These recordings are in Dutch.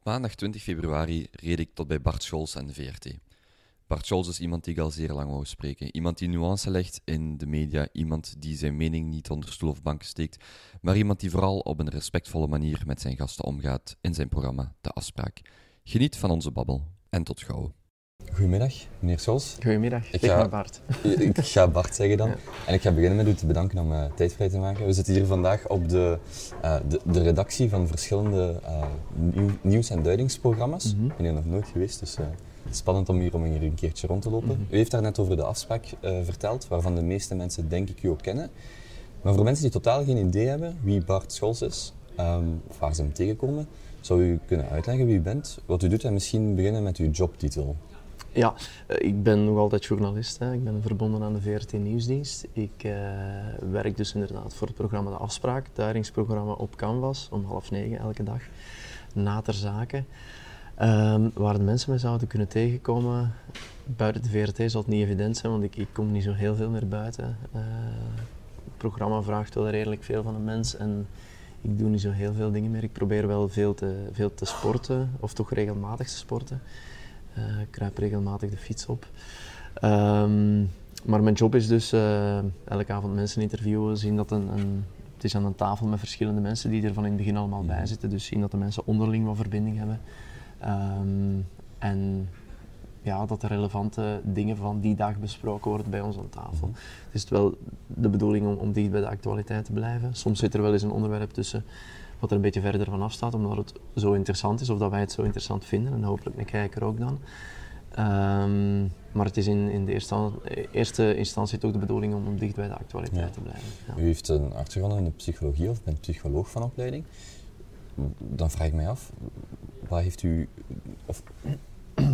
Op maandag 20 februari reed ik tot bij Bart Scholz aan de VRT. Bart Scholz is iemand die ik al zeer lang wou spreken. Iemand die nuance legt in de media, iemand die zijn mening niet onder stoel of bank steekt, maar iemand die vooral op een respectvolle manier met zijn gasten omgaat in zijn programma De Afspraak. Geniet van onze babbel en tot gauw. Goedemiddag, meneer Scholz. Goedemiddag, ik ga, Bart. Ik ga Bart zeggen dan. En ik ga beginnen met u te bedanken om uh, tijd vrij te maken. We zitten hier vandaag op de, uh, de, de, redactie van verschillende uh, nieuw, nieuws- en duidingsprogramma's. Mm -hmm. Ik ben hier nog nooit geweest, dus het is spannend om hier, om hier een keertje rond te lopen. Mm -hmm. U heeft daar net over de afspraak verteld, waarvan de meeste mensen denk ik u ook kennen. Maar voor mensen die totaal geen idee hebben wie Bart Scholz is, um, of waar ze hem tegenkomen, zou u kunnen uitleggen wie u bent, wat u doet en misschien beginnen met uw jobtitel. Ja, ik ben nog altijd journalist. Hè. Ik ben verbonden aan de VRT Nieuwsdienst. Ik uh, werk dus inderdaad voor het programma De Afspraak, duiringsprogramma op Canvas, om half negen elke dag, na ter zake. Um, waar de mensen mij zouden kunnen tegenkomen, buiten de VRT zal het niet evident zijn, want ik, ik kom niet zo heel veel meer buiten. Uh, het programma vraagt wel redelijk veel van een mens en ik doe niet zo heel veel dingen meer. Ik probeer wel veel te, veel te sporten, of toch regelmatig te sporten. Uh, ik kruip regelmatig de fiets op. Um, maar mijn job is dus uh, elke avond mensen interviewen, zien dat een, een, het is aan een tafel met verschillende mensen die er van in het begin allemaal bij zitten. Dus zien dat de mensen onderling wat verbinding hebben. Um, en ja, dat de relevante dingen van die dag besproken worden bij ons aan tafel. Mm -hmm. Het is wel de bedoeling om, om dicht bij de actualiteit te blijven. Soms zit er wel eens een onderwerp tussen wat er een beetje verder vanaf staat, omdat het zo interessant is of dat wij het zo interessant vinden en hopelijk een kijker ook dan. Um, maar het is in, in de eerste, eerste instantie toch de bedoeling om, dicht bij de actualiteit ja. te blijven. Ja. U heeft een achtergrond in de psychologie of bent psycholoog van opleiding. Dan vraag ik mij af, wat heeft u, of,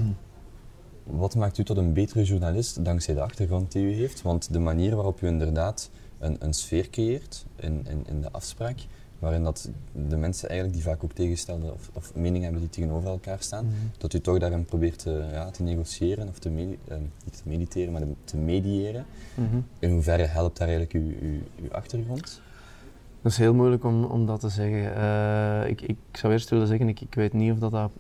wat maakt u tot een betere journalist dankzij de achtergrond die u heeft? Want de manier waarop u inderdaad een, een sfeer creëert in, in, in de afspraak, waarin dat de mensen eigenlijk die vaak ook tegenstellen of, of meningen hebben die tegenover elkaar staan, mm -hmm. dat u toch daarin probeert te, ja, te negociëren of te, uh, niet te mediteren, maar te mediëren. Mm -hmm. In hoeverre helpt daar eigenlijk uw, uw, uw achtergrond? Dat is heel moeilijk om, om dat te zeggen. Uh, ik, ik zou eerst willen zeggen, ik, ik weet niet of dat, dat,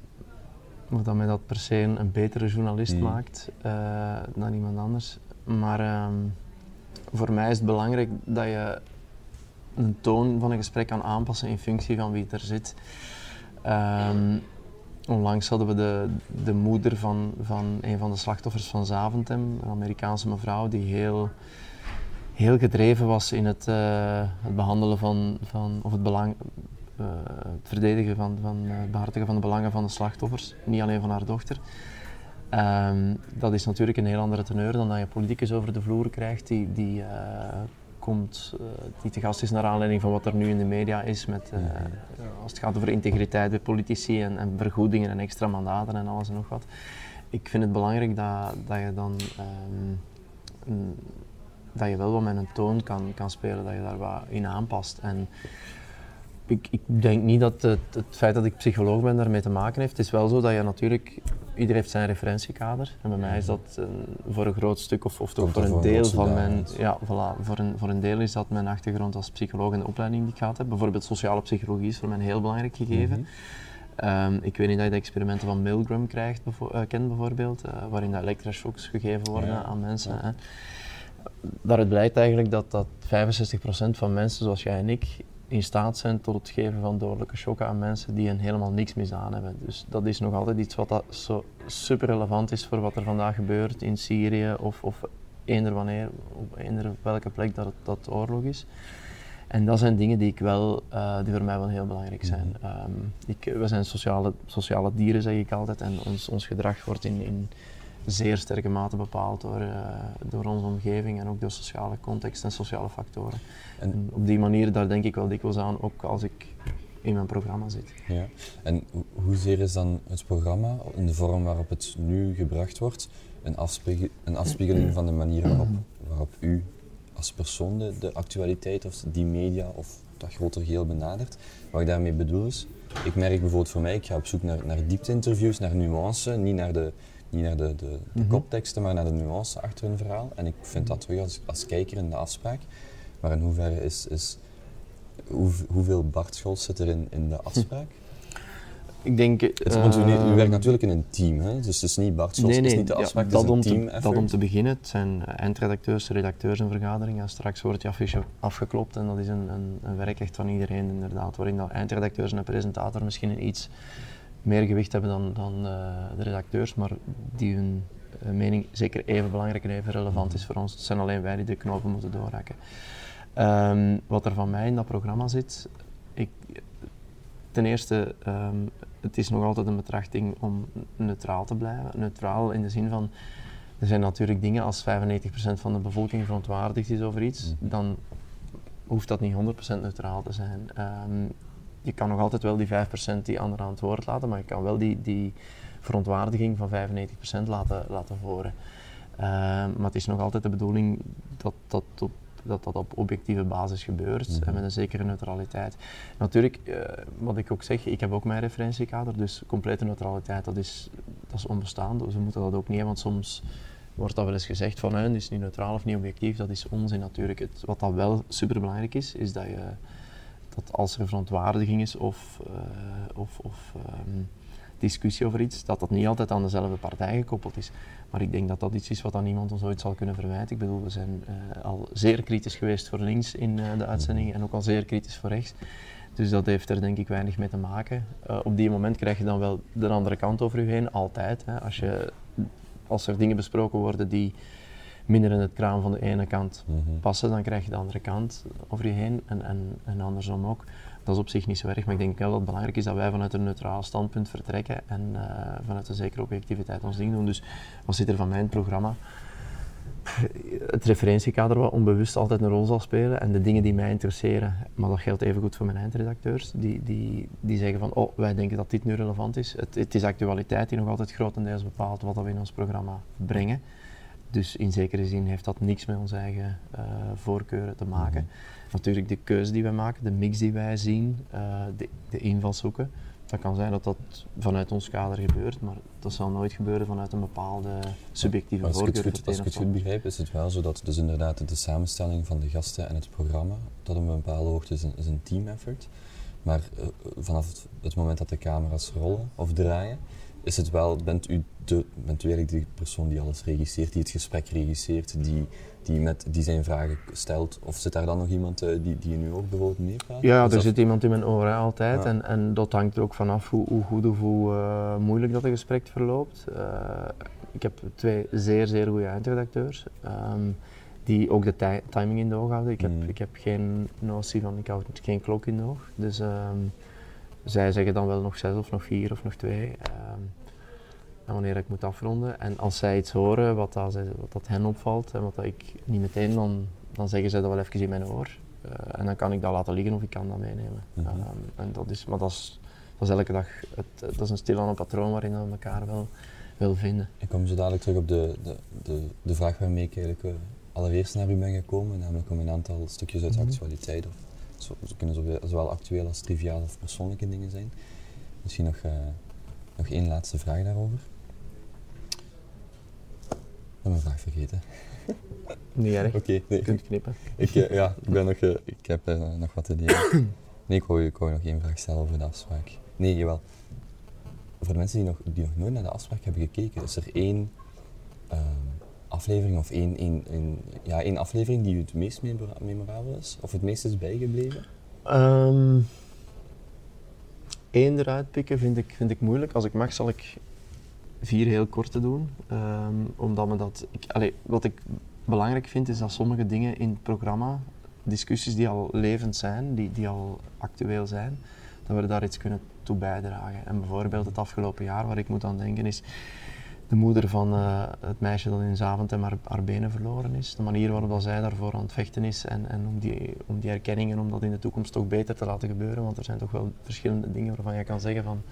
of dat mij dat per se een, een betere journalist mm. maakt uh, dan iemand anders. Maar um, voor mij is het belangrijk dat je een toon van een gesprek kan aanpassen in functie van wie er zit. Um, onlangs hadden we de, de moeder van, van een van de slachtoffers van Zaventem, een Amerikaanse mevrouw die heel, heel gedreven was in het, uh, het behandelen van, van of het belang, uh, het verdedigen van, van het behartigen van de belangen van de slachtoffers, niet alleen van haar dochter. Um, dat is natuurlijk een heel andere teneur dan dat je politicus over de vloer krijgt die, die komt, uh, die te gast is naar aanleiding van wat er nu in de media is, met, uh, als het gaat over integriteit bij politici en, en, vergoedingen en extra mandaten en alles en nog wat. Ik vind het belangrijk dat, dat je dan um, een, dat je wel wat met een toon kan, kan spelen, dat je daar wat in aanpast. En ik, ik denk niet dat het, het, feit dat ik psycholoog ben daarmee te maken heeft. Het is wel zo dat je natuurlijk, iedereen heeft zijn referentiekader. En bij mij is dat een, voor een groot stuk, of, of toch voor een deel van mijn, ja, voilà, voor een, voor een deel is dat mijn achtergrond als psycholoog en de opleiding die ik gehad heb. Bijvoorbeeld sociale psychologie is voor mij een heel belangrijk gegeven. Mm -hmm. um, ik weet niet dat je de experimenten van Milgram krijgt, bevo uh, kent bijvoorbeeld, uh, waarin dat elektroshocks gegeven worden ja. aan mensen. Ja. Hè. Daaruit blijkt eigenlijk dat, dat 65% van mensen zoals jij en ik in staat zijn tot het geven van dodelijke shocken aan mensen die hen helemaal niks misdaan hebben. Dus dat is nog altijd iets wat dat zo super relevant is voor wat er vandaag gebeurt in Syrië of, of eender wanneer, op eender welke plek dat, het, dat oorlog is. En dat zijn dingen die, ik wel, uh, die voor mij wel heel belangrijk zijn. Um, ik, we zijn sociale, sociale dieren, zeg ik altijd, en ons, ons gedrag wordt in, in zeer sterke mate bepaald door, uh, door onze omgeving en ook door sociale context en sociale factoren. En, en op die manier, daar denk ik wel dikwijls aan, ook als ik in mijn programma zit. Ja. En hoezeer is dan het programma, in de vorm waarop het nu gebracht wordt, een, een afspiegeling van de manier waarop, waarop u als persoon de, de actualiteit of die media of dat groter geheel benadert? Wat ik daarmee bedoel is, ik merk bijvoorbeeld voor mij, ik ga op zoek naar, naar diepte-interviews, naar nuance, niet naar de niet naar de, de, de -hmm. kopteksten, maar naar de nuance achter een verhaal. En ik vind dat terug als, als kijker in de afspraak. Maar in hoeverre is, is hoe, hoeveel Bart Scholz zit er in, in de afspraak? ik denk... Het, want u, u ehm, werkt natuurlijk in een team, hè? dus het is niet Bart Scholz, Nee, het nee, is niet de ja, afspraak, het dat, is om een te, team dat effort. om te beginnen. Het zijn eindredacteurs, redacteurs en vergaderingen. Straks wordt je affiche afgeklopt en dat is een, een, een werk echt van iedereen inderdaad. Waarin dat eindredacteurs en presentator misschien een iets meer gewicht hebben dan, dan eh, de redacteurs, maar die hun eh, mening zeker even belangrijk en even relevant is voor ons. Het zijn alleen wij die de knopen moeten doorhakken. Ehm, wat er van mij in dat programma zit, ik, ten eerste, ehm, het is nog altijd een betrachting om neutraal te blijven. Neutraal in de zin van, er zijn natuurlijk dingen als 95% van de bevolking verontwaardigd is over iets, dan hoeft dat niet 100% neutraal te zijn. Ehm, je kan nog altijd wel die 5% die anderen aan het woord laten, maar je kan wel die, die verontwaardiging van 95% laten, laten horen. Ehm, maar het is nog altijd de bedoeling dat dat op, dat, dat op objectieve basis gebeurt Mhm. en met een zekere neutraliteit. Natuurlijk, eh, wat ik ook zeg, ik heb ook mijn referentiekader, dus complete neutraliteit, dat is, dat is onbestaand. Dus we moeten dat ook niet hebben, want soms wordt dat wel eens gezegd van, het is niet neutraal of niet objectief. Dat is onzin natuurlijk. Het, wat dat wel superbelangrijk is, is dat je dat als er verontwaardiging is of, eh, of, of ehm, discussie over iets, dat dat niet altijd aan dezelfde partij gekoppeld is. Maar ik denk dat dat iets is wat aan niemand ons ooit zal kunnen verwijten. Ik bedoel, we zijn eh, al zeer kritisch geweest voor links in eh, de uitzending en ook al zeer kritisch voor rechts. Dus dat heeft er denk ik weinig mee te maken. Op die moment krijg je dan wel de andere kant over je heen, altijd. Hè. Als, je, als er dingen besproken worden die minder in het kraam van de ene kant Mhm. passen, dan krijg je de andere kant over je heen en, en, en andersom ook. Dat is op zich niet zo erg, maar ik denk wel dat het belangrijk is dat wij vanuit een neutraal standpunt vertrekken en eh, vanuit een zekere objectiviteit ons ding doen. Dus wat zit er van mijn programma? Het referentiekader wat onbewust altijd een rol zal spelen en de dingen die mij interesseren, maar dat geldt even goed voor mijn eindredacteurs, die, die, die zeggen van oh, wij denken dat dit nu relevant is. Het, het is actualiteit die nog altijd grotendeels bepaalt wat we in ons programma brengen. Dus in zekere zin heeft dat niks met onze eigen eh, voorkeuren te maken. Natuurlijk de keuze die wij maken, de mix die wij zien, eh, de, de invalshoeken. Dat kan zijn dat dat vanuit ons kader gebeurt, maar dat zal nooit gebeuren vanuit een bepaalde subjectieve Als ik, voorkeur. goed, voor als ik het goed begrijp, is het wel zo dat dus inderdaad de samenstelling van de gasten en het programma tot een bepaalde hoogte is een, is een team effort. Maar eh, vanaf het, het moment dat de camera's rollen of draaien, is het wel, bent u, de, bent eigenlijk de persoon die alles regisseert, die het gesprek regisseert, die, die, met, die zijn vragen stelt? Of zit daar dan nog iemand eh, die, die nu ook bijvoorbeeld meepraat? Ja, er dat- zit iemand in mijn oren altijd. Ja. En, en dat hangt er ook vanaf hoe, hoe goed of hoe eh, moeilijk dat een gesprek verloopt. Eh, ik heb twee zeer, zeer goede eindredacteurs. ehm, die ook de ti- timing in de oog houden. Ik heb, Mm. ik heb geen notie van, ik houd geen klok in de oog. Dus ehm, zij zeggen dan wel nog zes of nog vier of nog twee. ehm, en wanneer ik moet afronden. En als zij iets horen wat, dat, wat dat hen opvalt en wat dat ik niet meteen, dan, dan zeggen zij dat wel even in mijn oor. Eh, en dan kan ik dat laten liggen of ik kan dat meenemen. Mhm. Ehm, en dat is, maar dat is, dat is elke dag, het, dat is een stilaan patroon waarin we elkaar wel, wel vinden. Ik kom zo dadelijk terug op de, de, de, de vraag waarmee ik eigenlijk eh, allereerst naar u ben gekomen, namelijk om een aantal stukjes uit de Mhm. actualiteit. Of, zo, ze kunnen zowel, zowel actueel als triviaal of persoonlijke dingen zijn. Misschien nog, eh, nog één laatste vraag daarover. Ben mijn vraag vergeten. Niet erg, Oké, je nee, kunt knippen. ik, eh, ja, ik, ben nog, eh, ik heb eh, nog wat te leren. Nee, ik wou nog één vraag stellen over de afspraak. Nee, jawel. Voor de mensen die nog, die nog nooit naar de afspraak hebben gekeken, is er één ehm, aflevering of één, één, één, ja, één aflevering die u het meest memora- memorabel is? Of het meest is bijgebleven? Ehm Eén eruit pikken vind ik, vind ik moeilijk. Als ik mag, zal ik vier heel korte doen. Ehm, omdat me dat. Ik, wat ik belangrijk vind is dat sommige dingen in het programma, discussies die al levend zijn, die, die al actueel zijn, dat we daar iets kunnen toe bijdragen. En bijvoorbeeld het afgelopen jaar, waar ik moet aan denken, is de moeder van eh, het meisje dat in Zaventem haar, haar benen verloren is. De manier waarop dat zij daarvoor aan het vechten is en, en om, die, om die erkenning en om dat in de toekomst toch beter te laten gebeuren. Want er zijn toch wel verschillende dingen waarvan je kan zeggen van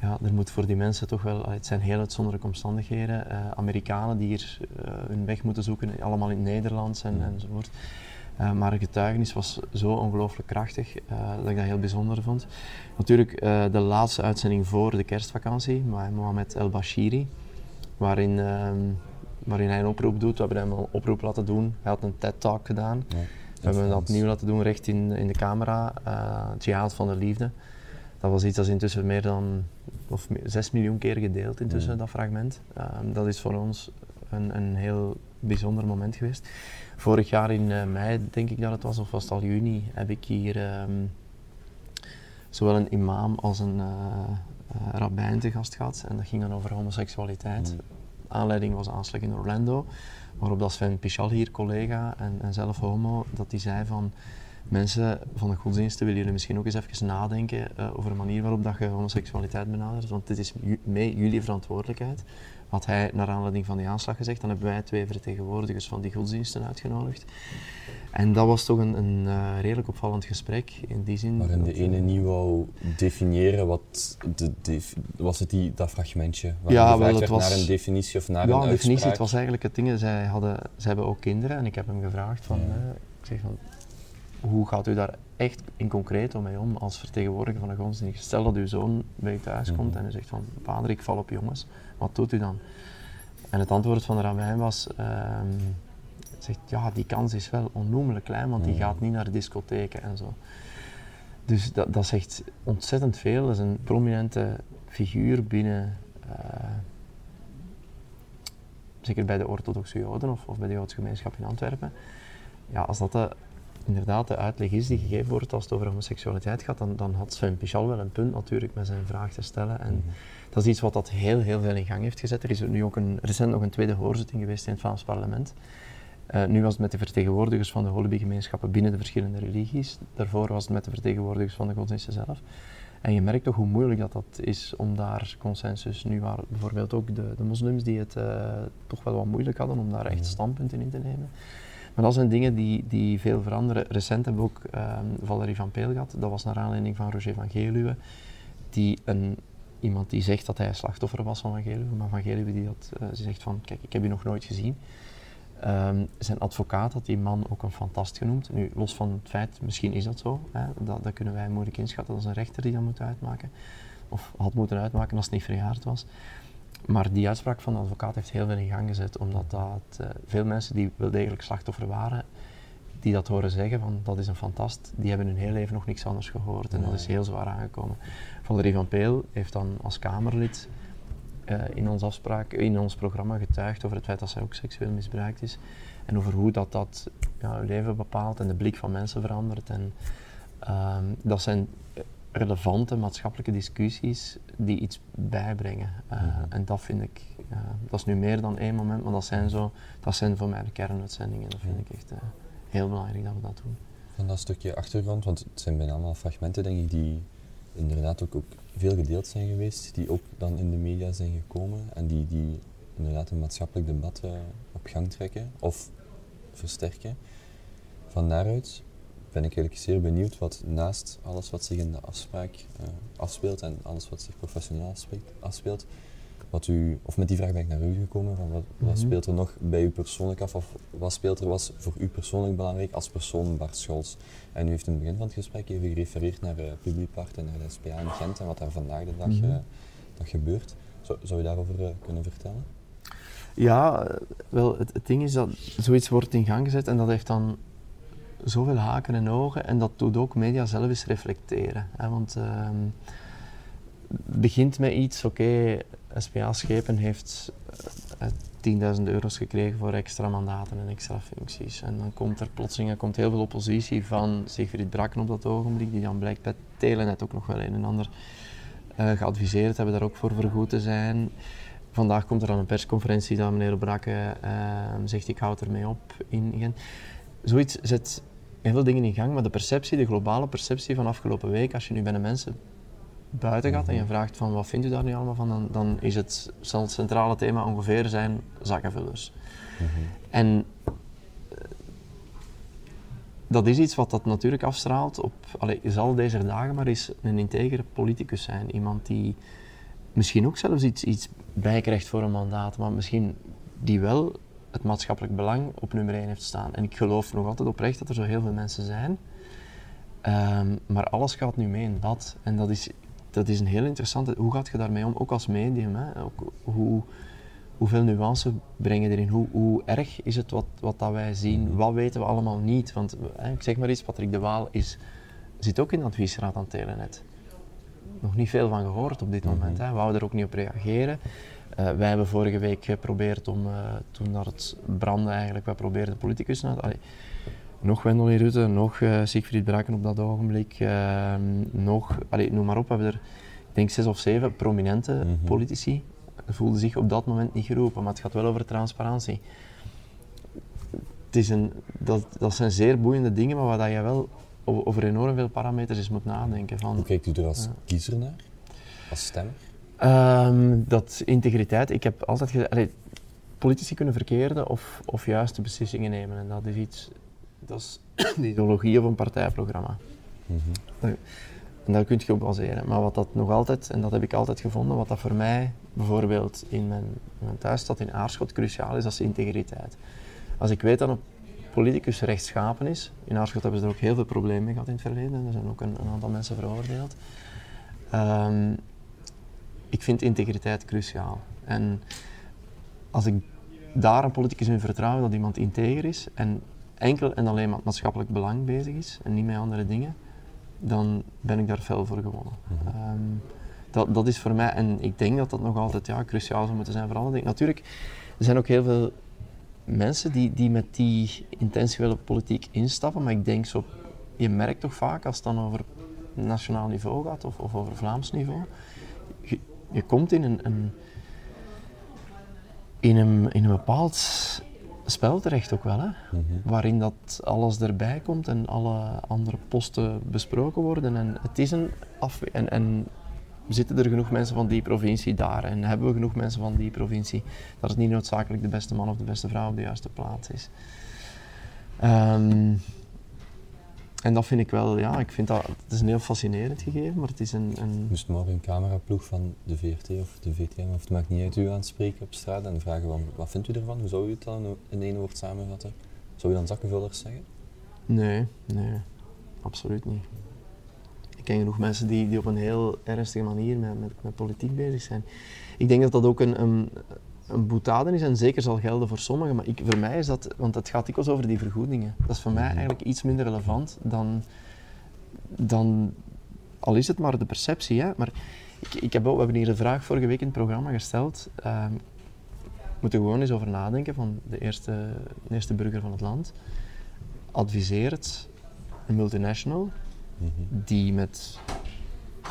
ja, er moet voor die mensen toch wel, het zijn heel uitzonderlijke omstandigheden. Eh, Amerikanen die hier eh, hun weg moeten zoeken, allemaal in het Nederlands en, enzovoort. Eh, maar het getuigenis was zo ongelooflijk krachtig dat ik dat heel bijzonder vond. Natuurlijk de laatste uitzending voor de kerstvakantie, Mohamed El Bashiri, waarin, ehm, waarin hij een oproep doet. We hebben hem een oproep laten doen. Hij had een TED-talk gedaan. Ja, We hebben dat opnieuw laten doen, recht in, in de camera. eh Jihad van de Liefde. Dat was iets dat is intussen meer dan of 6 miljoen keer gedeeld intussen, dat fragment. Ehm, dat is voor ons een, een heel bijzonder moment geweest. Vorig jaar in uh, mei, denk ik dat het was, of was het al juni, heb ik hier ehm, zowel een imam als een uh, uh, rabbijn te gast gehad. En dat ging dan over homoseksualiteit. Mm. Aanleiding was aanslag in Orlando, waarop dat Sven Pichal hier, collega en, en zelf homo, dat die zei van mensen van de godsdiensten willen jullie misschien ook eens even nadenken uh, over de manier waarop dat je homoseksualiteit benadert, want dit is mee jullie verantwoordelijkheid. Had hij naar aanleiding van die aanslag gezegd, dan hebben wij twee vertegenwoordigers van die godsdiensten uitgenodigd. En dat was toch een, een uh, redelijk opvallend gesprek in die zin. Waarin de ene niet wou definiëren wat de, was het die, dat fragmentje? Ja, wel, het was naar een definitie of naar ja, een, een definitie. Het was eigenlijk het ding. Zij hadden, zij hebben ook kinderen en ik heb hem gevraagd van, ja. uh, ik zeg van, hoe gaat u daar echt in concreet mee om als vertegenwoordiger van de godsdienst? Stel dat uw zoon bij u thuis komt mm -hmm. en u zegt van, vader, ik val op jongens, wat doet u dan? En het antwoord van de rabbijn was, um, zegt, ja, die kans is wel onnoemelijk klein, want die gaat niet naar de discotheken en zo. Dus dat, dat zegt ontzettend veel. Dat is een prominente figuur binnen, uh, zeker bij de orthodoxe Joden of, of bij de Joodse gemeenschap in Antwerpen. Ja, als dat de, inderdaad de uitleg is die gegeven wordt als het over homoseksualiteit gaat, dan, dan had Sven Pichal wel een punt natuurlijk met zijn vraag te stellen. En mm -hmm. dat is iets wat dat heel, heel veel in gang heeft gezet. Er is nu ook een, recent nog een tweede hoorzitting geweest in het Vlaams parlement. Uh, nu was het met de vertegenwoordigers van de Holoby-gemeenschappen binnen de verschillende religies. Daarvoor was het met de vertegenwoordigers van de godsdiensten zelf. En je merkt toch hoe moeilijk dat, dat is om daar consensus, nu waren bijvoorbeeld ook de, de moslims die het uh, toch wel wat moeilijk hadden om daar echt standpunten in te nemen. Maar dat zijn dingen die, die veel veranderen. Recent hebben we ook um, Valerie van Peel gehad. Dat was naar aanleiding van Roger van Geluwe. Die een, iemand die zegt dat hij slachtoffer was van Van Geluwe. Maar Van Geluwe die uh, zegt van, kijk, ik heb je nog nooit gezien. Um, zijn advocaat had die man ook een fantast genoemd. Nu, los van het feit, misschien is dat zo. Hè, dat, dat kunnen wij moeilijk inschatten. Dat is een rechter die dat moet uitmaken. Of had moeten uitmaken als het niet verjaard was. Maar die uitspraak van de advocaat heeft heel veel in gang gezet, omdat dat, uh, veel mensen die wel degelijk slachtoffer waren, die dat horen zeggen van dat is een fantast, die hebben hun heel leven nog niks anders gehoord en nee. dat is heel zwaar aangekomen. Valerie van Peel heeft dan als Kamerlid uh, in, ons afspraak, in ons programma getuigd over het feit dat zij ook seksueel misbruikt is en over hoe dat, dat ja, hun leven bepaalt en de blik van mensen verandert. En, uh, dat zijn relevante maatschappelijke discussies die iets bijbrengen. Uh, mm-hmm. En dat vind ik, uh, dat is nu meer dan één moment, maar dat zijn, zo, dat zijn voor mij de kernuitzendingen. Dat vind ik echt uh, heel belangrijk dat we dat doen. Van dat stukje achtergrond, want het zijn bijna allemaal fragmenten denk ik die inderdaad ook, ook veel gedeeld zijn geweest, die ook dan in de media zijn gekomen en die, die inderdaad een maatschappelijk debat op gang trekken of versterken. Van daaruit ben ik eigenlijk zeer benieuwd wat naast alles wat zich in de afspraak uh, afspeelt en alles wat zich professioneel afspeelt, afspeelt, wat u, of met die vraag ben ik naar u gekomen, van wat, wat -hmm. speelt er nog bij u persoonlijk af, of wat speelt er was voor u persoonlijk belangrijk als persoon Bart Scholz? En u heeft in het begin van het gesprek even gerefereerd naar uh, Publipart en naar de SPA in Gent en wat daar vandaag de dag, mm -hmm. uh, dag gebeurt. Zou, zou u daarover uh, kunnen vertellen? Ja, wel, het, het ding is dat zoiets wordt in gang gezet en dat heeft dan zoveel haken en ogen en dat doet ook media zelf eens reflecteren. Hè, want het begint met iets, oké, okay, SPA Schepen heeft uh, 10.000 euro's gekregen voor extra mandaten en extra functies. En dan komt er plotseling komt heel veel oppositie van Sigrid Brakken op dat ogenblik, die dan blijkt bij Telenet ook nog wel een en ander uh, geadviseerd hebben daar ook voor vergoed te zijn. Vandaag komt er dan een persconferentie dat meneer Brakke ehm, zegt ik houd ermee op in. Zoiets zet heel veel dingen in gang, maar de perceptie, de globale perceptie van afgelopen week, als je nu bij de mensen buiten gaat en je vraagt van wat vindt u daar nu allemaal van, dan, dan is het, zal het centrale thema ongeveer zijn zakkenvullers. Mm -hmm. En dat is iets wat dat natuurlijk afstraalt op, allee, zal deze dagen maar eens een integere politicus zijn. Iemand die misschien ook zelfs iets, iets bijkrijgt voor een mandaat, maar misschien die wel het maatschappelijk belang op nummer 1 heeft staan. En ik geloof nog altijd oprecht dat er zo heel veel mensen zijn. Um, maar alles gaat nu mee in dat. En dat is, dat is een heel interessante... Hoe gaat je daarmee om? Ook als medium. Hè? Ook hoe, hoeveel nuance brengen erin? Hoe, hoe erg is het wat, wat dat wij zien? Wat weten we allemaal niet? Want hè, ik zeg maar iets, Patrick de Waal is, zit ook in de adviesraad aan Telenet. nog niet veel van gehoord op dit moment. Hè. We er ook niet op reageren. Uh, wij hebben vorige week geprobeerd om, uh, toen dat het brandde eigenlijk, wij probeerden politicus naar allee, nog Wendelin Rutte, nog uh, Siegfried Braken op dat ogenblik, ehm, nog, allee, noem maar op, we hebben er ik denk zes of zeven prominente mm -hmm. politici voelden zich op dat moment niet geroepen, maar het gaat wel over transparantie. Het is een, dat, dat zijn zeer boeiende dingen, maar waar je wel over enorm veel parameters is moet nadenken. Van, Hoe kijkt u er als kiezer naar? Als stemmer? Um, dat integriteit, ik heb altijd gezegd, politici kunnen verkeerde of, of juiste beslissingen nemen en dat is iets, dat is de ideologie of een partijprogramma. Mm -hmm. En daar kun je op baseren. Maar wat dat nog altijd, en dat heb ik altijd gevonden, wat dat voor mij bijvoorbeeld in mijn, mijn thuisstad in Aarschot cruciaal is, dat is integriteit. Als ik weet dat een politicus rechtschapen is, in Aarschot hebben ze er ook heel veel problemen mee gehad in het verleden, er zijn ook een, een aantal mensen veroordeeld. Um, ik vind integriteit cruciaal. En als ik daar een politicus in vertrouw dat iemand integer is en enkel en alleen met maatschappelijk belang bezig is en niet met andere dingen, dan ben ik daar fel voor gewonnen. Mm -hmm. um, dat, dat is voor mij, en ik denk dat dat nog altijd ja, cruciaal zou moeten zijn voor alle dingen. Natuurlijk, er zijn ook heel veel mensen die, die met die intentionele politiek instappen, maar ik denk zo, je merkt toch vaak als het dan over nationaal niveau gaat of, of over Vlaams niveau, je, komt in een, een, in een, in een bepaald spel terecht ook wel, hè? Mm -hmm. waarin dat alles erbij komt en alle andere posten besproken worden. En het is een af en, en zitten er genoeg mensen van die provincie daar en hebben we genoeg mensen van die provincie dat het niet noodzakelijk de beste man of de beste vrouw op de juiste plaats is. Um, en dat vind ik wel, ja, ik vind dat, het is een heel fascinerend gegeven, maar het is een... een... Moest morgen een cameraploeg van de VRT of de VTM, of het maakt niet uit, u aanspreken op straat en vragen van, wat vindt u ervan? Hoe zou u het dan in één woord samenvatten? Zou u dan zakkenvullers zeggen? Nee, nee, absoluut niet. Ik ken genoeg mensen die, die op een heel ernstige manier met, met, met politiek bezig zijn. Ik denk dat dat ook een, een, een boetade is en zeker zal gelden voor sommigen, maar ik, voor mij is dat, want het gaat dikwijls over die vergoedingen. Dat is voor mij eigenlijk iets minder relevant dan, dan al is het maar de perceptie. Hè? Maar ik, ik heb ook, we hebben hier een vraag vorige week in het programma gesteld. Uh, we moeten gewoon eens over nadenken van de eerste, de eerste burger van het land. Adviseert een multinational mm -hmm. die met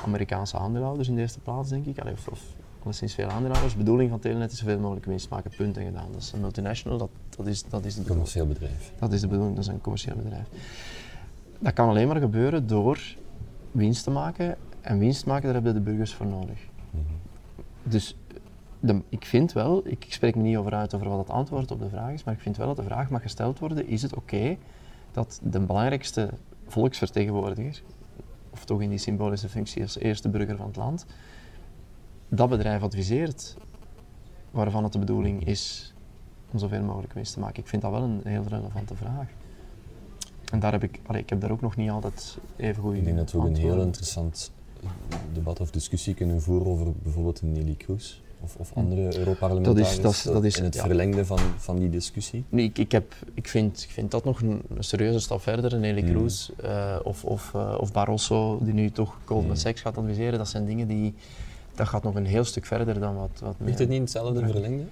Amerikaanse aandeelhouders in de eerste plaats, denk ik, of, of alleszins veel aandeelhouders. De bedoeling van Telenet is zoveel mogelijk winst maken, punt en gedaan. Dat is een multinational, dat, dat is, dat is de bedoeling. commercieel bedrijf. Dat is de bedoeling, dat is een commercieel bedrijf. Dat kan alleen maar gebeuren door winst te maken. En winst maken, daar hebben de burgers voor nodig. Mm -hmm. Dus de, ik vind wel, ik, ik, spreek me niet over uit over wat het antwoord op de vraag is, maar ik vind wel dat de vraag mag gesteld worden, is het oké okay dat de belangrijkste volksvertegenwoordiger, of toch in die symbolische functie als eerste burger van het land, dat bedrijf adviseert, waarvan het de bedoeling is om zoveel mogelijk winst te maken. Ik vind dat wel een heel relevante vraag. En daar heb ik, allee, ik heb daar ook nog niet altijd even goed Ik denk dat we ook een heel interessant debat of discussie kunnen voeren over bijvoorbeeld een Nelly Kroes of, of andere Europarlementariërs dat is, dat, dat is, in het ja. verlengde van, van die discussie? Nee, ik, ik, heb, ik, vind, ik vind dat nog een, een serieuze stap verder. Nelly mm. Kroes uh, of, of, uh, of Barroso, die nu toch Goldman mm. Sachs gaat adviseren, dat zijn dingen die dat gaat nog een heel stuk verder dan wat... wat Ligt het niet in hetzelfde verlengde?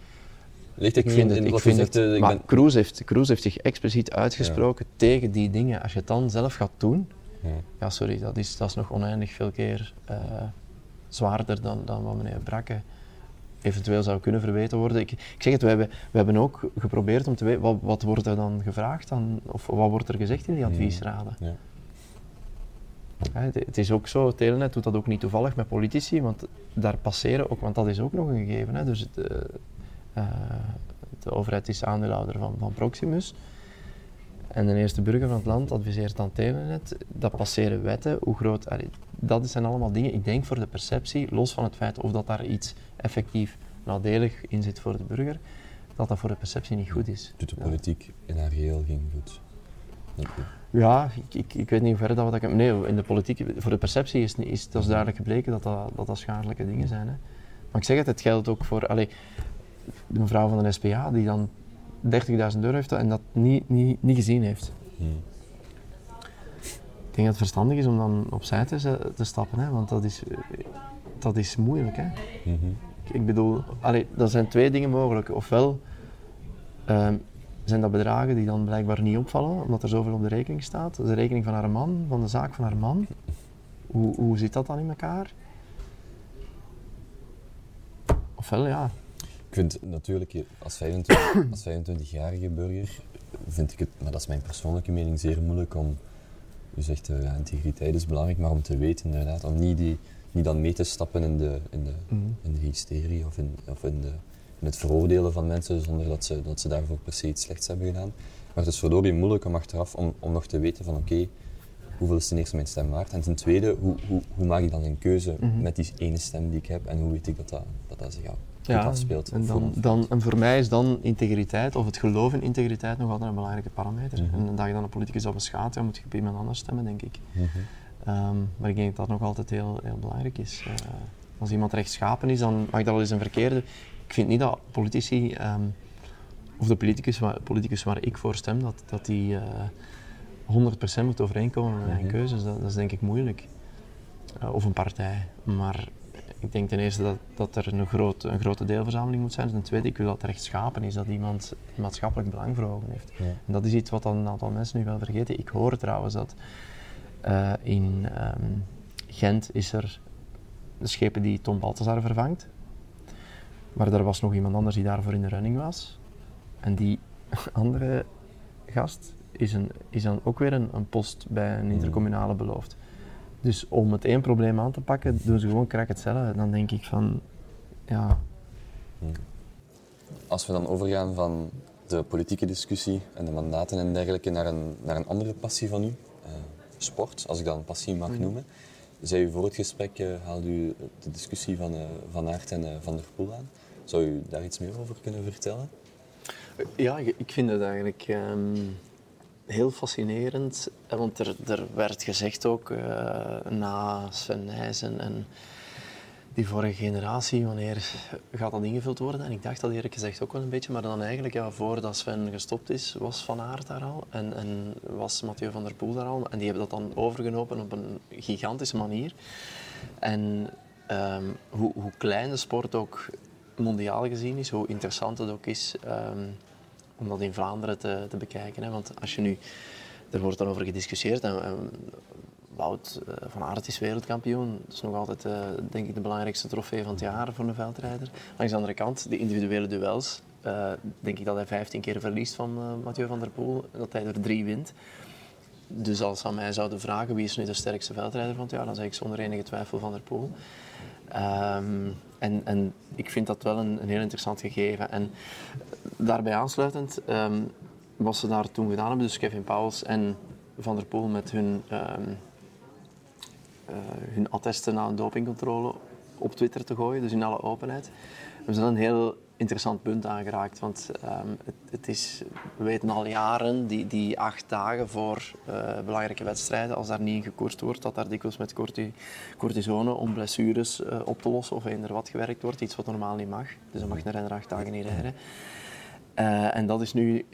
Ligt het ik vind in, het, ik vind zegt, het, ik maar ben... Cruz, heeft, Cruz heeft zich expliciet uitgesproken ja. tegen die dingen. Als je het dan zelf gaat doen, ja, ja sorry, dat is, dat is nog oneindig veel keer uh, zwaarder dan, dan wat meneer Brakke eventueel zou kunnen verweten worden. Ik, ik zeg het, we hebben, we hebben ook geprobeerd om te weten, wat, wat wordt er dan gevraagd dan, of wat wordt er gezegd in die adviesraden? Ja. Het is ook zo, Telenet doet dat ook niet toevallig met politici, want daar passeren ook, want dat is ook nog een gegeven. Hè. Dus de, uh, de overheid is aandeelhouder van, van Proximus. En de eerste burger van het land adviseert dan Telenet. Dat passeren wetten, hoe groot... Allee, dat zijn allemaal dingen, ik denk voor de perceptie, los van het feit of dat daar iets effectief nadelig in zit voor de burger, dat dat voor de perceptie niet goed is. Doet de politiek in haar geheel geen goed? Ja, ik, ik, ik, weet niet hoe ver dat wat ik Nee, in de politiek, voor de perceptie is, is dat is duidelijk gebleken dat dat, dat, dat schadelijke dingen zijn. Hè. Maar ik zeg het, het geldt ook voor allee, de mevrouw van de SPA die dan 30.000 euro heeft en dat niet, niet, niet gezien heeft. Hmm. denk dat het verstandig is om dan opzij te, te stappen, hè, want dat is, dat is moeilijk. Hè. Mhm. Ik bedoel, allee, er zijn twee dingen mogelijk. Ofwel ehm, zijn dat bedragen die dan blijkbaar niet opvallen, omdat er zoveel op de rekening staat. Dat is de rekening van haar man, van de zaak van haar man. Hoe, hoe zit dat dan in elkaar? Ofwel, ja. Ik vind natuurlijk, als 25 als 25-jarige burger, vind ik het, maar dat is mijn persoonlijke mening, zeer moeilijk om, u zegt uh, ja, integriteit is belangrijk, maar om te weten inderdaad, om niet, die, niet dan mee te stappen in de, in de, Mhm. in de hysterie of, in, of in, de, in het veroordelen van mensen zonder dat ze, dat ze daarvoor per se iets slechts hebben gedaan. Maar het is verdorie moeilijk om achteraf om, om nog te weten van oké, hoeveel is ten eerste mijn stem waard? En ten tweede, hoe, hoe, hoe maak ik dan een keuze Mhm. met die ene stem die ik heb en hoe weet ik dat dat, dat, dat zich ja afspeelt? en, voor dan, dan, en voor mij is dan integriteit, of het geloof in integriteit, nog altijd een belangrijke parameter. Mhm. En dag je dan een politicus dat beschaadt, dan moet je op iemand anders stemmen, denk ik. Mhm. Ehm, maar ik denk Eh. Ik vind niet dat politici, ehm, of de politicus, waar- politicus waar ik voor stem, dat, dat die eh 100% moet overeenkomen met mijn Mhm. keuzes. Dat, dat is denk ik moeilijk. Eh, of een partij. Maar ik denk ten eerste dat, dat er een, groot, een grote deelverzameling moet zijn. Ten tweede, ik wil dat het rechtschapen is, dat iemand maatschappelijk belang voor ogen heeft. Ja. En dat is iets wat dan een aantal mensen nu wel vergeten. Ik hoor trouwens dat eh, in ehm, Gent is er de schepen die Tom Balthazar vervangt. Maar er was nog iemand anders die daarvoor in de running was. En die andere gast is, een, is dan ook weer een, een post bij een intercommunale beloofd. Dus om het één probleem aan te pakken, doen ze gewoon krak hetzelfde. Dan denk ik van, ja, Als we dan overgaan van de politieke discussie en de mandaten en dergelijke naar een, naar een andere passie van u, eh, sport, als ik dat een passie mag Mhm. noemen. Zei u voor het gesprek, eh, haalde u de discussie van eh, Van Aert en eh, Van der Poel aan. Zou u daar iets meer over kunnen vertellen? Ja, ik vind het eigenlijk ehm, heel fascinerend. Want er, er werd gezegd ook eh, na Sven Nijs en, en die vorige generatie, wanneer gaat dat ingevuld worden? En ik dacht dat eerlijk gezegd ook wel een beetje, maar dan eigenlijk ja, voordat Sven gestopt is, was Van Aert daar al en, en was Mathieu van der Poel daar al. En die hebben dat dan overgenomen op een gigantische manier. En ehm, hoe, hoe klein de sport ook mondiaal gezien is, hoe interessant het ook is ehm, om dat in Vlaanderen te, bekijken. Hè. Want als je nu, er wordt dan over gediscussieerd en, Wout eh, van Aert is wereldkampioen. Dat is nog altijd eh, denk ik de belangrijkste trofee van het jaar voor een veldrijder. Langs de andere kant, de individuele duels, eh, denk ik dat hij 15 keer verliest van Mathieu van der Poel, dat hij er drie wint. Dus als ze aan mij zouden vragen wie is nu de sterkste veldrijder van het jaar, dan zeg ik zonder enige twijfel Van der Poel. Ehm, en, en ik vind dat wel een, een heel interessant gegeven. En daarbij aansluitend, ehm, wat ze daar toen gedaan hebben, dus Kevin Pauwels en Van der Poel met hun, ehm, eh, hun attesten na een dopingcontrole op Twitter te gooien, dus in alle openheid, ze dan een heel interessant punt aangeraakt. Want ehm, het, het is, we weten al jaren, die, die acht dagen voor eh, belangrijke wedstrijden, als daar niet in gekoerst wordt, dat daar dikwijls met corti- cortisone om blessures eh, op te lossen of eender wat gewerkt wordt. Iets wat normaal niet mag. Dus dan mag een renner acht dagen niet rijden. Eh, en dat is nu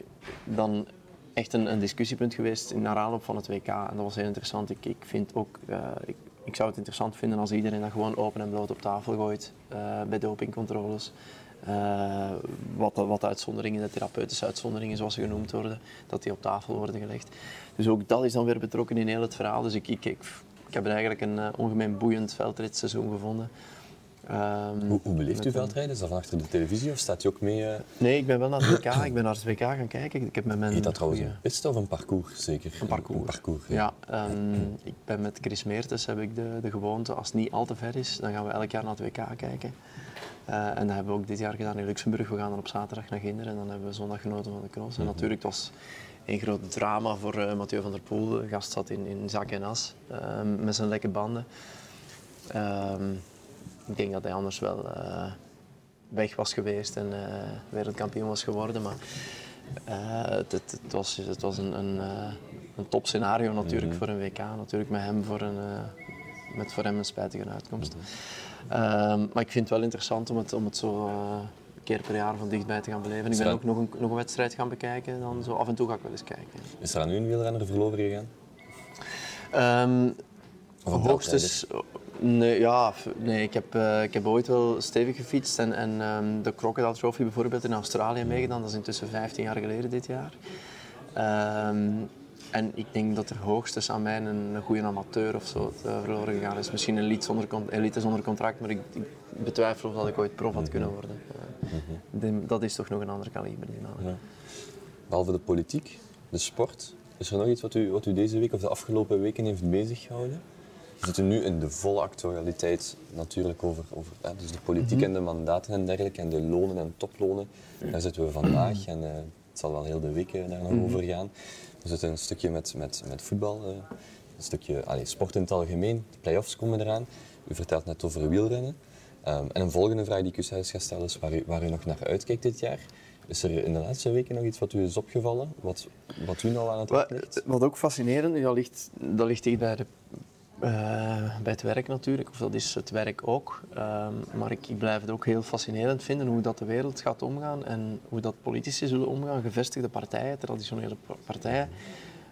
dan echt een, een discussiepunt geweest in naar aanloop van het WK. En dat was heel interessant. Ik, ik vind ook, ik, ik zou het interessant vinden als iedereen dat gewoon open en bloot op tafel gooit eh, bij dopingcontroles. Eh, wat, wat de uitzonderingen, de therapeutische uitzonderingen zoals ze genoemd worden, dat die op tafel worden gelegd. Dus ook dat is dan weer betrokken in heel het verhaal. Dus ik, ik, ik, ik heb eigenlijk een eh, ongemeen boeiend veldritseizoen gevonden. Ehm, Hoe, hoe beleeft u veldrijden? Is dat van achter de televisie of staat u ook mee? eh Nee, ik ben wel naar het WK. Ik ben naar het WK gaan kijken. Ik heb met mijn heet dat trouwens een piste of een parcours? Zeker. Een parcours. Een parcours, Ja, ehm, ik ben met Chris Meertens heb ik de, de gewoonte, als het niet al te ver is, dan gaan we elk jaar naar het WK kijken. Eh, en dat hebben we ook dit jaar gedaan in Luxemburg. We gaan dan op zaterdag naar Ginder en dan hebben we zondag genoten van de cross. En natuurlijk, het was een groot drama voor eh, Mathieu van der Poel. De gast zat in, in zak en as ehm, met zijn lekke banden. Ik denk dat hij anders wel eh, weg was geweest en eh, wereldkampioen was geworden. Maar eh, het, het, het was, het was een, een, een topscenario natuurlijk Mhm. voor een WK. Natuurlijk met hem voor een, met voor hem een spijtige uitkomst. Mhm. Ehm, maar ik vind het wel interessant om het, om het zo een keer per jaar van dichtbij te gaan beleven. Ik ben ook nog een, nog een wedstrijd gaan bekijken. Dan zo af en toe ga ik wel eens kijken. Is er aan u een wielrenner verloren gegaan? Um, hoogstens... Nee, ja, nee ik, heb, uh, ik heb ooit wel stevig gefietst en, en um, de Crocodile Trophy bijvoorbeeld in Australië meegedaan. Dat is intussen 15 jaar geleden dit jaar. Um, en ik denk dat er hoogstens aan mij een, een goede amateur of zo uh, verloren gegaan is. Misschien een elite zonder, elite zonder contract, maar ik, ik, betwijfel of dat ik ooit prof had kunnen worden. Uh, dat is toch nog een ander kaliber. Ja. Behalve de politiek, de sport, is er nog iets wat u, wat u deze week of de afgelopen weken heeft bezig gehouden? We zitten nu in de volle actualiteit natuurlijk over, over hè, dus de politiek mhm. en de mandaten en dergelijke en de lonen en toplonen. Daar zitten we vandaag en uh, het zal wel heel de week daar nog mhm. over gaan. We zitten een stukje met, met, met voetbal, uh, een stukje allez, sport in het algemeen. De play-offs komen eraan. U vertelt net over wielrennen. Um, en een volgende vraag die ik u zelfs ga stellen is waar u, waar u nog naar uitkijkt dit jaar. Is er in de laatste weken nog iets wat u is opgevallen, wat, wat u nou aan het wat? Wat ook fascinerend dat ligt, dat ligt dicht bij, de, bij het werk natuurlijk, of dat is het werk ook. Um, maar ik, ik, blijf het ook heel fascinerend vinden hoe dat de wereld gaat omgaan en hoe dat politici zullen omgaan, gevestigde partijen, traditionele partijen,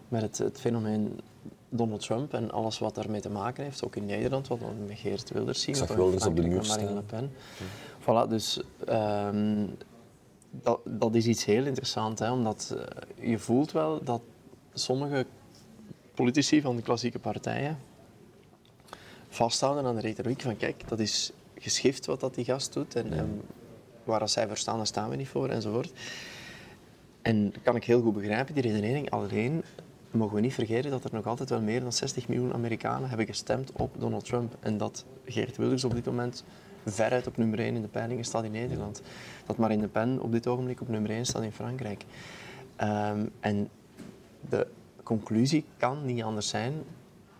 met het, het fenomeen Donald Trump en alles wat daarmee te maken heeft, ook in Nederland, wat we met Geert Wilders zien. Ik zag Wilders op de muur Marine Le Pen. Voilà, dus um, dat, dat is iets heel interessants, hè, omdat uh, je voelt wel dat sommige politici van de klassieke partijen vasthouden aan de retoriek van kijk, dat is geschift wat dat die gast doet en, en waar als zij verstaan, daar staan we niet voor enzovoort. En dat kan ik heel goed begrijpen, die redenering. Alleen mogen we niet vergeten dat er nog altijd wel meer dan 60 miljoen Amerikanen hebben gestemd op Donald Trump. En dat Geert Wilders op dit moment veruit op nummer 1 in de peilingen staat in Nederland. Dat Marine Le Pen op dit ogenblik op nummer 1 staat in Frankrijk. Um, en de conclusie kan niet anders zijn,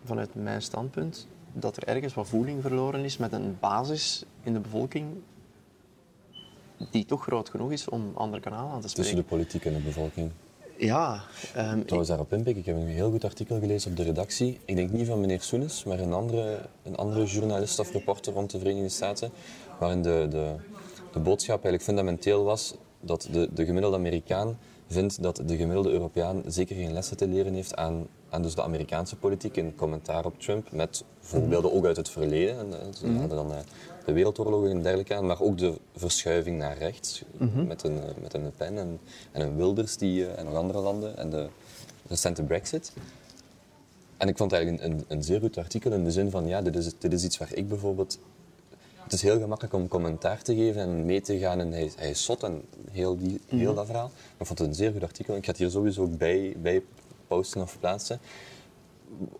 vanuit mijn standpunt, dat er ergens wat voeling verloren is met een basis in de bevolking die toch groot genoeg is om andere kanalen aan te spreken. Tussen de politiek en de bevolking? Ja. Um, Trouwens, daarop inpikken. Ik heb een heel goed artikel gelezen op de redactie. Ik denk niet van meneer Soenes, maar een andere, een andere journalist of reporter rond de Verenigde Staten, waarin de, de, de boodschap eigenlijk fundamenteel was dat de, de gemiddelde Amerikaan vindt dat de gemiddelde Europeaan zeker geen lessen te leren heeft aan, aan dus de Amerikaanse politiek. In commentaar op Trump, met voorbeelden ook uit het verleden. En, eh, ze mhm. hadden dan eh, de wereldoorlogen en dergelijke aan, maar ook de verschuiving naar rechts mhm. met, een, eh, met een Le Pen en, en een Wilders die, en nog andere landen en de recente Brexit. En ik vond het eigenlijk een, een, een, zeer goed artikel in de zin van, ja, dit is, dit is iets waar ik bijvoorbeeld het is heel gemakkelijk om commentaar te geven en mee te gaan. En hij, hij is zot en heel, die, heel mhm. dat verhaal. Maar ik vond het een zeer goed artikel. Ik ga het hier sowieso ook bij, bij posten of plaatsen.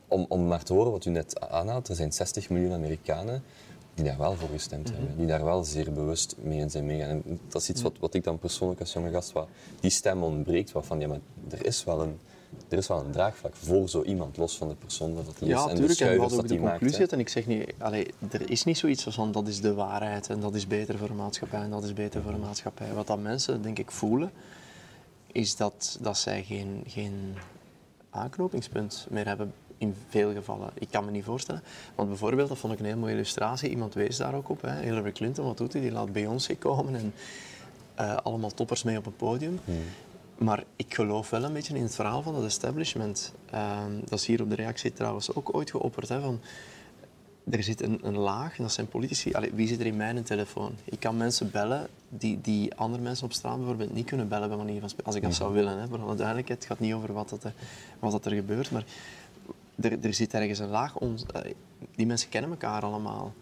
Om, om maar te horen wat u net aanhaalt. Er zijn 60 miljoen Amerikanen die daar wel voor gestemd mhm. hebben. Die daar wel zeer bewust mee in zijn meegaan. En dat is iets wat, wat ik dan persoonlijk als jonge gast... Wat, die stem ontbreekt. Wat van, ja, maar er is wel een er is wel een draagvlak voor zo iemand, los van de persoon dat hij ja, is. En natuurlijk, en wat ook de conclusie maakt, En ik zeg niet, allee, er is niet zoiets van dat is de waarheid en dat is beter voor de maatschappij en dat is beter voor de maatschappij. Wat dat mensen, denk ik, voelen, is dat, dat zij geen, geen aanknopingspunt meer hebben in veel gevallen. Ik kan me niet voorstellen. Want bijvoorbeeld, dat vond ik een heel mooie illustratie, iemand wees daar ook op. Hè. Hillary Clinton, wat doet hij? Die laat Beyoncé komen en uh, allemaal toppers mee op een podium. Hmm. Maar ik geloof wel een beetje in het verhaal van het establishment. Ehm, dat is hier op de reactie trouwens ook ooit geopperd. Hè, van, er zit een, een laag, en dat zijn politici. Allee, wie zit er in mijn telefoon? Ik kan mensen bellen die, die andere mensen op straat bijvoorbeeld niet kunnen bellen, bij manier van als ik dat zou willen. Hè, voor alle duidelijkheid, het gaat niet over wat, dat, wat dat er gebeurt, maar er, er zit ergens een laag. Ons, die mensen kennen elkaar allemaal.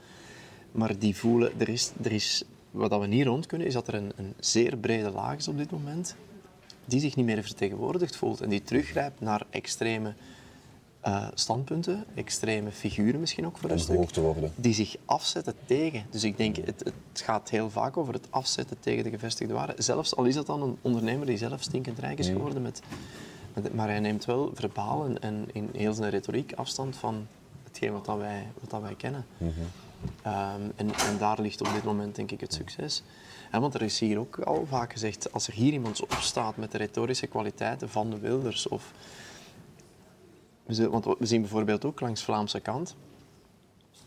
Maar die voelen, er is, er is, wat we niet rond kunnen, is dat er een, een zeer brede laag is op dit moment die zich niet meer vertegenwoordigd voelt en die teruggrijpt naar extreme uh, standpunten, extreme figuren misschien ook voor een stuk, te worden. die zich afzetten tegen. Dus ik denk, het, het, gaat heel vaak over het afzetten tegen de gevestigde waarden. Zelfs al is dat dan een ondernemer die zelf stinkend rijk is geworden, met, met, maar hij neemt wel verbaal en, en, in heel zijn retoriek afstand van hetgeen wat, dat wij, wat dat wij kennen. Mhm. Ehm, en, en daar ligt op dit moment denk ik het succes want er is hier ook al vaak gezegd, als er hier iemand opstaat met de retorische kwaliteiten van de Wilders, of... Want we zien bijvoorbeeld ook langs Vlaamse kant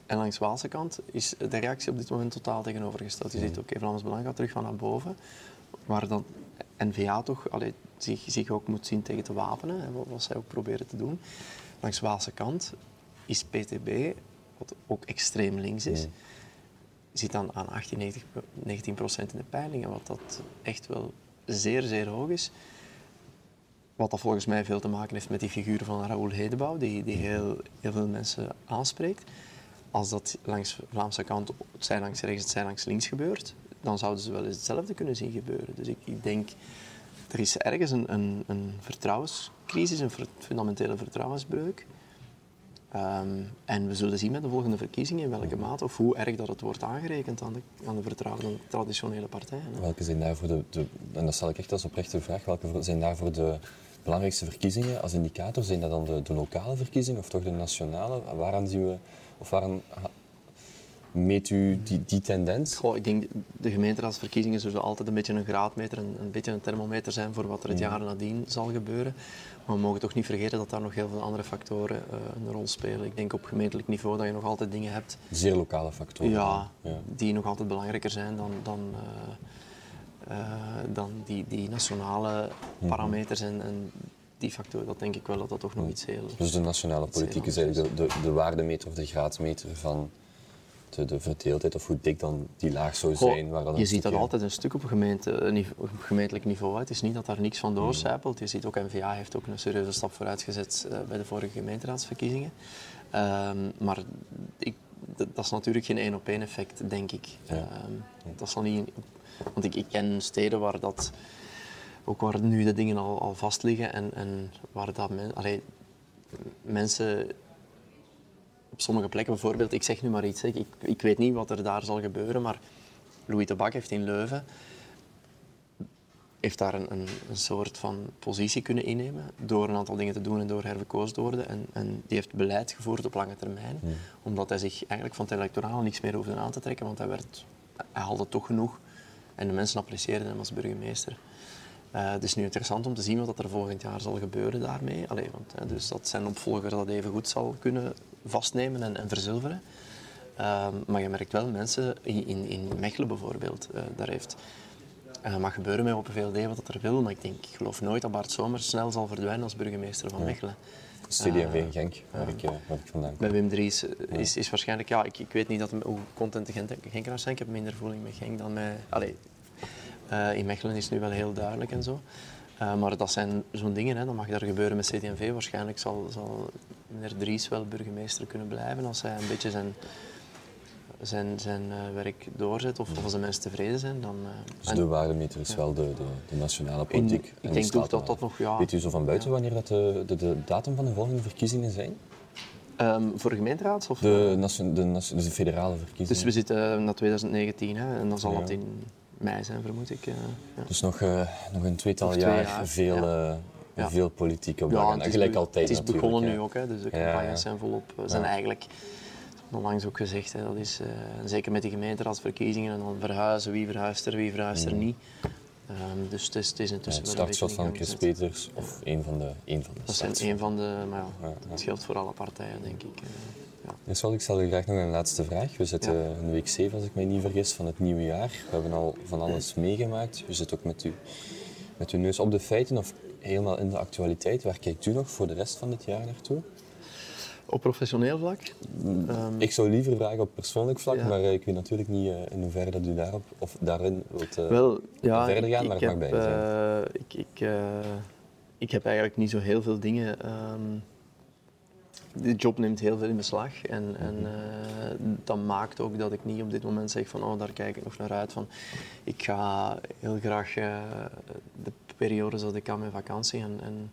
en langs Waalse kant is de reactie op dit moment totaal tegenovergesteld. Je ziet ook, okay, Vlaams Belang gaat terug van naar boven, waar dan N-VA toch allee, zich, zich ook moet zien tegen te wapenen, wat zij ook proberen te doen. langs Waalse kant is PTB, wat ook extreem links is, zit dan aan 18, 19 procent in de peilingen, wat dat echt wel zeer, zeer hoog is. Wat dat volgens mij veel te maken heeft met die figuur van Raoul Hedebouw, die, die heel, heel veel mensen aanspreekt. Als dat langs de Vlaamse kant, het zij langs rechts, het zij langs links gebeurt, dan zouden ze wel eens hetzelfde kunnen zien gebeuren. Dus ik, ik denk, er is ergens een, een, een vertrouwenscrisis, een fundamentele vertrouwensbreuk. Um, en we zullen zien met de volgende verkiezingen in welke mate of hoe erg dat het wordt aangerekend aan de, aan de vertrouwde traditionele partijen. Welke zijn daarvoor de, de, en dat stel ik echt als oprechte vraag, welke zijn daarvoor de belangrijkste verkiezingen als indicator? Zijn dat dan de, de lokale verkiezingen of toch de nationale? Waaraan zien we, of waaraan meet u die, die tendens? Goh, ik denk de gemeenteraadsverkiezingen zullen altijd een beetje een graadmeter, een, een beetje een thermometer zijn voor wat er het jaar nadien zal gebeuren. Maar we mogen toch niet vergeten dat daar nog heel veel andere factoren uh, een rol spelen. Ik denk op gemeentelijk niveau dat je nog altijd dingen hebt. Zeer lokale factoren. Ja, ja. die nog altijd belangrijker zijn dan, dan, uh, uh, dan die, die nationale mhm. parameters en, en die factoren, dat denk ik wel dat dat toch nog iets heel... Dus de nationale politiek is eigenlijk de, de, de waardemeter of de graadmeter van de, de verdeeldheid of hoe dik dan die laag zou zijn. Waar je ziet dat altijd een stuk op, gemeente, op gemeentelijk niveau. Het is niet dat daar niks van doorcijpelt. Je ziet ook, NVA heeft ook een serieuze stap vooruit gezet uh, bij de vorige gemeenteraadsverkiezingen. Um, maar ik, dat is natuurlijk geen één op één effect, denk ik. Ja. Um, dat zal niet, want ik, ik ken steden waar dat ook waar nu de dingen al, al vast liggen en, en waar dat men, allee, mensen op sommige plekken, bijvoorbeeld, ik zeg nu maar iets, ik, ik weet niet wat er daar zal gebeuren, maar Louis de Bak heeft in Leuven heeft daar een, een, een, soort van positie kunnen innemen door een aantal dingen te doen en door herverkozen te worden. En, en die heeft beleid gevoerd op lange termijn, omdat hij zich eigenlijk van het electoraal niks meer hoefde aan te trekken, want hij, werd, hij haalde toch genoeg en de mensen apprecieerden hem als burgemeester. Uh, het is nu interessant om te zien wat er volgend jaar zal gebeuren daarmee. Allee, want, dus dat zijn opvolger dat even goed zal kunnen vastnemen en, en verzilveren. Ehm, maar je merkt wel mensen in, in, in Mechelen bijvoorbeeld, uh, daar heeft uh, mag gebeuren met Open VLD wat er wil, maar ik denk, ik geloof nooit dat Bart Somers snel zal verdwijnen als burgemeester van Mechelen. CD&V in Genk, waar, ik, waar ik vandaan kom. Bij Wim Dries is, is waarschijnlijk, ja, ik, ik weet niet dat, hoe content de Genkenaars zijn. Ik heb minder voeling met Genk dan met... Allez, uh, in Mechelen is het nu wel heel duidelijk en zo. Uh, maar dat zijn zo'n dingen, hè. dat mag daar gebeuren met CD&V. Waarschijnlijk zal, zal meneer Dries wel burgemeester kunnen blijven als hij een beetje zijn, zijn, zijn uh, werk doorzet of, of als de mensen tevreden zijn. Dan, dus de waardemeter is ja. wel de, de, de, nationale politiek. In, ik denk ook dat dat nog... Ja, Weet u zo van buiten wanneer dat de, de, de, datum van de volgende verkiezingen zijn? Um, voor de gemeenteraads? Of de, de, dus de federale verkiezingen. Dus we zitten naar 2019 hè, en dan zal het in mei zijn, vermoed ik. Uh, ja. Dus nog, uh, nog een tweetal jaar, jaar, veel, ja. Veel politiek op de agenda. Gelijk altijd Het is begonnen nu ook, hè, dus de campagnes zijn volop. zijn eigenlijk, onlangs ook gezegd, hè, dat is, zeker met de gemeenteraadsverkiezingen en dan verhuizen, wie verhuist er, wie verhuist er mm. niet. Um, dus het is, het is intussen ja, het startschot van Chris Peters of een van de, een van de Dat zijn een van de, maar ja, het geldt voor alle partijen, denk ik. Ja. Dus ik stel u graag nog een laatste vraag. We zitten in week 7, als ik mij niet vergis, van het nieuwe jaar. We hebben al van alles meegemaakt. U zit ook met, u, met uw neus op de feiten of helemaal in de actualiteit. Waar kijkt u nog voor de rest van dit jaar naartoe? Op professioneel vlak? Um, ik zou liever vragen op persoonlijk vlak, ja. maar uh, ik weet natuurlijk niet uh, in hoeverre dat u daarop of daarin wilt uh, Wel, ja, verder gaan, ik, maar ik het mag bij zijn. ik, ik, ik heb eigenlijk niet zo heel veel dingen um, de job neemt heel veel in beslag. En, en uh, dat maakt ook dat ik niet op dit moment zeg van oh, daar kijk ik nog naar uit. Van, ik ga heel graag de periodes dat ik kan met vakantie. En, en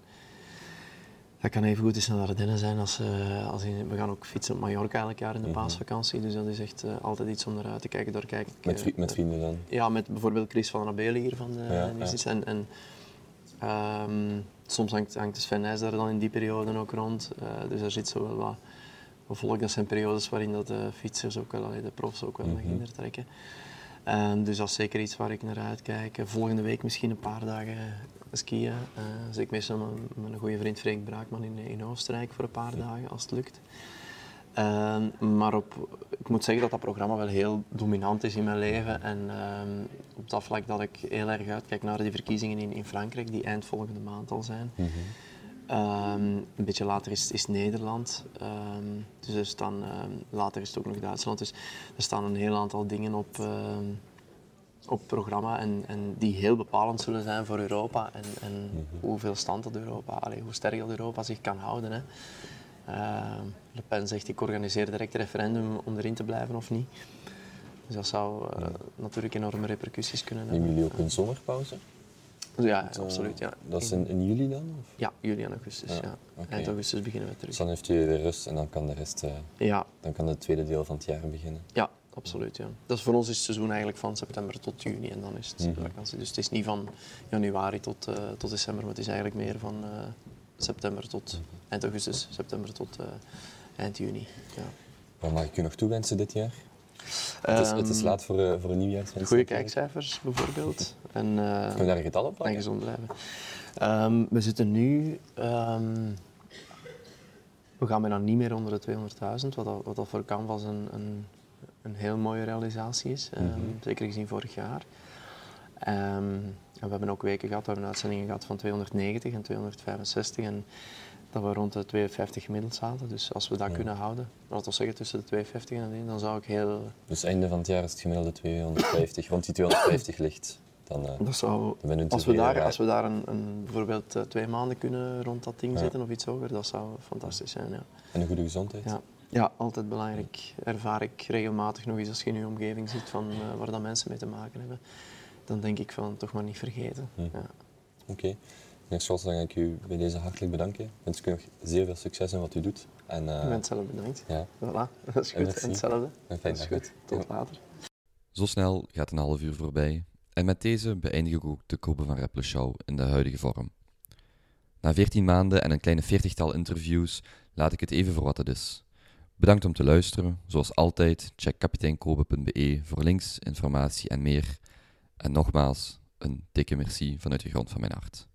dat kan even goed eens naar de Ardennen zijn als, uh, als in, we gaan ook fietsen op Mallorca elk jaar in de mhm. paasvakantie. Dus dat is echt altijd iets om naar uit te kijken. Daar kijk ik, met, met vrienden dan? Ja, met bijvoorbeeld Chris van Rabelen hier van de ja, ja. En, en um, soms hangt, hangt de Sven Nijs daar dan in die periode ook rond. Dus er zit zo wel wat, wat volk. Dat zijn periodes waarin dat de fietsers ook wel, de profs ook wel mm -hmm. trekken. Um, dus dat is zeker iets waar ik naar uitkijk. Volgende week misschien een paar dagen skiën. Uh, dus ik meestal met mijn goede vriend Freek Braakman in, in Oostenrijk voor een paar dagen, als het lukt. Um, maar op, ik moet zeggen dat dat programma wel heel dominant is in mijn leven. En um, op dat vlak dat ik heel erg uitkijk naar die verkiezingen in, in Frankrijk, die eind volgende maand al zijn. Mm Ehm, een beetje later is, is Nederland. Ehm, dus er staan, ehm, later is het ook nog Duitsland. Dus er staan een heel aantal dingen op, op programma en, en die heel bepalend zullen zijn voor Europa. En, en hoeveel stand dat Europa, allee, hoe sterk dat Europa zich kan houden. Hè. Le Pen zegt ik organiseer direct een referendum om erin te blijven of niet. Dus dat zou eh, natuurlijk enorme repercussies kunnen hebben. Nemen jullie ook een zomerpauze? Dus ja, eh, absoluut. Ja. Dat is in, in juli dan? Of? Ja, juli en augustus. Ja, oké. Eind augustus beginnen we Dus terug. dan heeft u de rust en dan kan de rest, eh, Ja, dan kan het tweede deel van het jaar beginnen. ja, absoluut. Ja. Dat is voor ons is het seizoen eigenlijk van september tot juni en dan is het Mhm. vakantie. Dus het is niet van januari tot, eh, tot december, maar het is eigenlijk meer van september tot Mhm. eind augustus, september tot eind juni. Ja. Wat mag ik u nog toewensen dit jaar? Het, is, het is Ehm, laat voor, eh, voor een nieuwjaarswens. Goede kijkcijfers bijvoorbeeld. En, eh, Kun je daar een getal op en plakken? gezond blijven. Ehm, we zitten nu. ehm, we gaan bijna niet meer onder de 200.000, wat, wat dat voor Canvas een, een, een heel mooie realisatie is. Mhm. Zeker gezien vorig jaar. En we hebben ook weken gehad, we hebben uitzendingen gehad van 290 en 265. En dat we rond de 250 gemiddeld zaten. Dus als we dat Ja. kunnen houden, laten we zeggen tussen de 250 en 1, dan zou ik heel. Dus einde van het jaar is het gemiddelde 250, rond die 250 ligt. Dan, eh, Dat zou dan Als we daar, als we daar een, een, bijvoorbeeld eh, twee maanden kunnen rond dat ding Ja. zitten of iets hoger, dat zou fantastisch zijn. Ja. En een goede gezondheid. Ja. ja, altijd belangrijk. Ervaar ik regelmatig nog eens als je in je omgeving zit van, eh, waar dat mensen mee te maken hebben. Dan denk ik van toch maar niet vergeten. Hm. Ja. Oké. Meneer Scholz, dan ga ik u bij deze hartelijk bedanken. Ik wens u nog zeer veel succes in wat u doet. En, eh, Ik ben zelf bedankt. ja, Voilà, dat is goed. En hetzelfde. een fijne Dat is dag. goed. Tot later. Zo snel gaat een half uur voorbij en met deze beëindig ik ook de Kobe van Rappelen Show in de huidige vorm. Na 14 maanden en een kleine veertigtal interviews laat ik het even voor wat het is. Bedankt om te luisteren. Zoals altijd, check kapiteinkobe.be voor links, informatie en meer. En nogmaals, een dikke merci vanuit de grond van mijn hart.